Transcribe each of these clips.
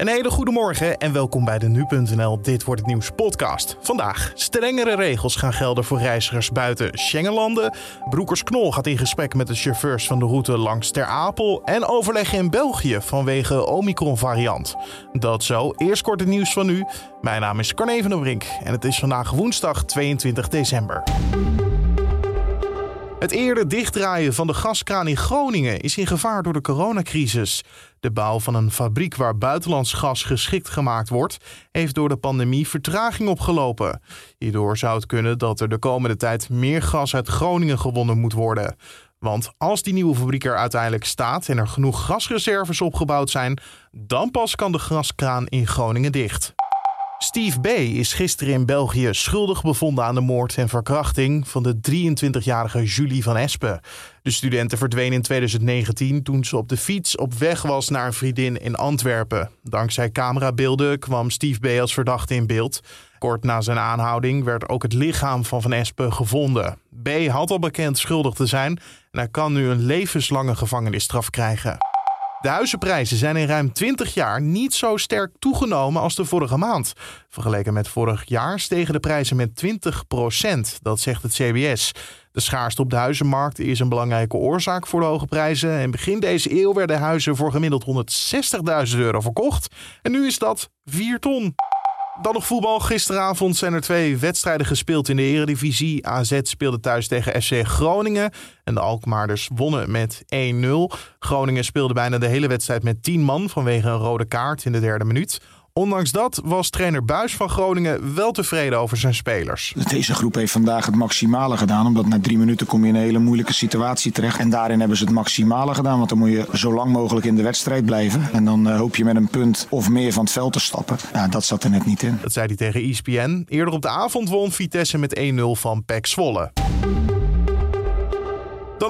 Een hele goede morgen en welkom bij de Nu.nl Dit Wordt Het Nieuws podcast. Vandaag, strengere regels gaan gelden voor reizigers buiten Schengenlanden. Broekers Knol gaat in gesprek met de chauffeurs van de route langs Ter Apel. En overleggen in België vanwege Omicron-variant. Dat zo, eerst kort het nieuws van nu. Mijn naam is Carne van der Brink en het is vandaag woensdag 22 december. Het eerder dichtdraaien van de gaskraan in Groningen is in gevaar door de coronacrisis. De bouw van een fabriek waar buitenlands gas geschikt gemaakt wordt, heeft door de pandemie vertraging opgelopen. Hierdoor zou het kunnen dat er de komende tijd meer gas uit Groningen gewonnen moet worden. Want als die nieuwe fabriek er uiteindelijk staat en er genoeg gasreserves opgebouwd zijn, dan pas kan de gaskraan in Groningen dicht. Steve B. is gisteren in België schuldig bevonden aan de moord en verkrachting van de 23-jarige Julie van Espen. De studenten verdween in 2019 toen ze op de fiets op weg was naar een vriendin in Antwerpen. Dankzij camerabeelden kwam Steve B. als verdachte in beeld. Kort na zijn aanhouding werd ook het lichaam van Van Espen gevonden. B. had al bekend schuldig te zijn en hij kan nu een levenslange gevangenisstraf krijgen. De huizenprijzen zijn in ruim 20 jaar niet zo sterk toegenomen als de vorige maand. Vergeleken met vorig jaar stegen de prijzen met 20% dat zegt het CBS. De schaarste op de huizenmarkt is een belangrijke oorzaak voor de hoge prijzen. En begin deze eeuw werden huizen voor gemiddeld 160.000 euro verkocht. En nu is dat 4 ton. Dan nog voetbal. Gisteravond zijn er twee wedstrijden gespeeld in de Eredivisie. AZ speelde thuis tegen FC Groningen. En de Alkmaarders wonnen met 1-0. Groningen speelde bijna de hele wedstrijd met 10 man vanwege een rode kaart in de derde minuut. Ondanks dat was trainer Buis van Groningen wel tevreden over zijn spelers. Deze groep heeft vandaag het maximale gedaan. Omdat na drie minuten kom je in een hele moeilijke situatie terecht. En daarin hebben ze het maximale gedaan. Want dan moet je zo lang mogelijk in de wedstrijd blijven. En dan uh, hoop je met een punt of meer van het veld te stappen. Ja, dat zat er net niet in. Dat zei hij tegen ESPN. Eerder op de avond won Vitesse met 1-0 van PEC Zwolle.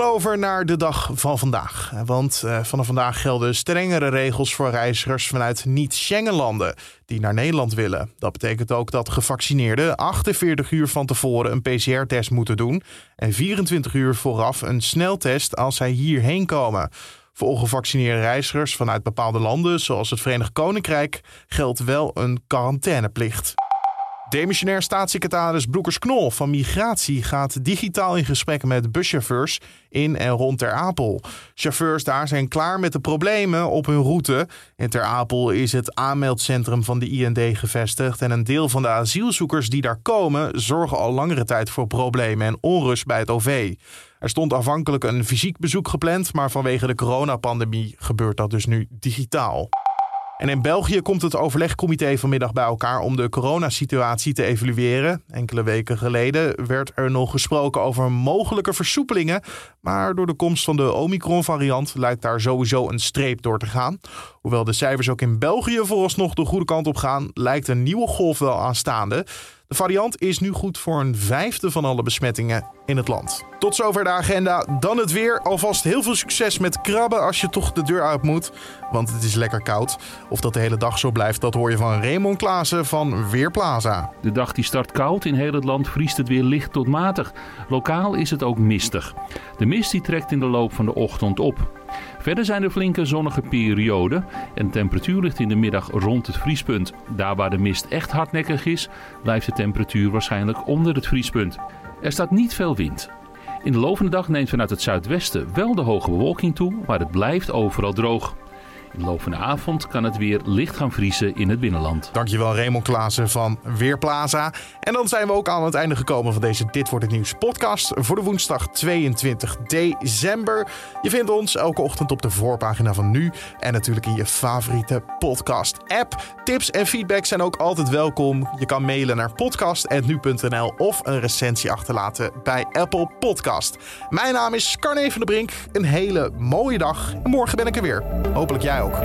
Over naar de dag van vandaag. Want uh, vanaf vandaag gelden strengere regels voor reizigers vanuit niet-Schengenlanden die naar Nederland willen. Dat betekent ook dat gevaccineerden 48 uur van tevoren een PCR-test moeten doen en 24 uur vooraf een sneltest als zij hierheen komen. Voor ongevaccineerde reizigers vanuit bepaalde landen, zoals het Verenigd Koninkrijk, geldt wel een quarantaineplicht. Demissionair staatssecretaris Broekers-Knol van Migratie gaat digitaal in gesprek met buschauffeurs in en rond Ter Apel. Chauffeurs daar zijn klaar met de problemen op hun route. In Ter Apel is het aanmeldcentrum van de IND gevestigd en een deel van de asielzoekers die daar komen zorgen al langere tijd voor problemen en onrust bij het OV. Er stond afhankelijk een fysiek bezoek gepland, maar vanwege de coronapandemie gebeurt dat dus nu digitaal. En in België komt het overlegcomité vanmiddag bij elkaar om de coronasituatie te evalueren. Enkele weken geleden werd er nog gesproken over mogelijke versoepelingen. Maar door de komst van de Omicron-variant lijkt daar sowieso een streep door te gaan. Hoewel de cijfers ook in België vooralsnog de goede kant op gaan, lijkt een nieuwe golf wel aanstaande. De variant is nu goed voor een vijfde van alle besmettingen in het land. Tot zover de agenda. Dan het weer. Alvast heel veel succes met krabben als je toch de deur uit moet. Want het is lekker koud. Of dat de hele dag zo blijft, dat hoor je van Raymond Klaassen van Weerplaza. De dag die start koud. In heel het land vriest het weer licht tot matig. Lokaal is het ook mistig. De mist die trekt in de loop van de ochtend op. Verder zijn er flinke zonnige perioden en de temperatuur ligt in de middag rond het vriespunt. Daar waar de mist echt hardnekkig is, blijft de temperatuur waarschijnlijk onder het vriespunt. Er staat niet veel wind. In de loop van de dag neemt vanuit het zuidwesten wel de hoge bewolking toe, maar het blijft overal droog. In de loop van de avond kan het weer licht gaan vriezen in het binnenland. Dankjewel Raymond Klaassen van Weerplaza. En dan zijn we ook aan het einde gekomen van deze Dit Wordt Het Nieuws podcast voor de woensdag 22 december. Je vindt ons elke ochtend op de voorpagina van Nu en natuurlijk in je favoriete podcast app. Tips en feedback zijn ook altijd welkom. Je kan mailen naar podcast.nu.nl of een recensie achterlaten bij Apple Podcast. Mijn naam is Carne van der Brink. Een hele mooie dag en morgen ben ik er weer. Hopelijk jij ook.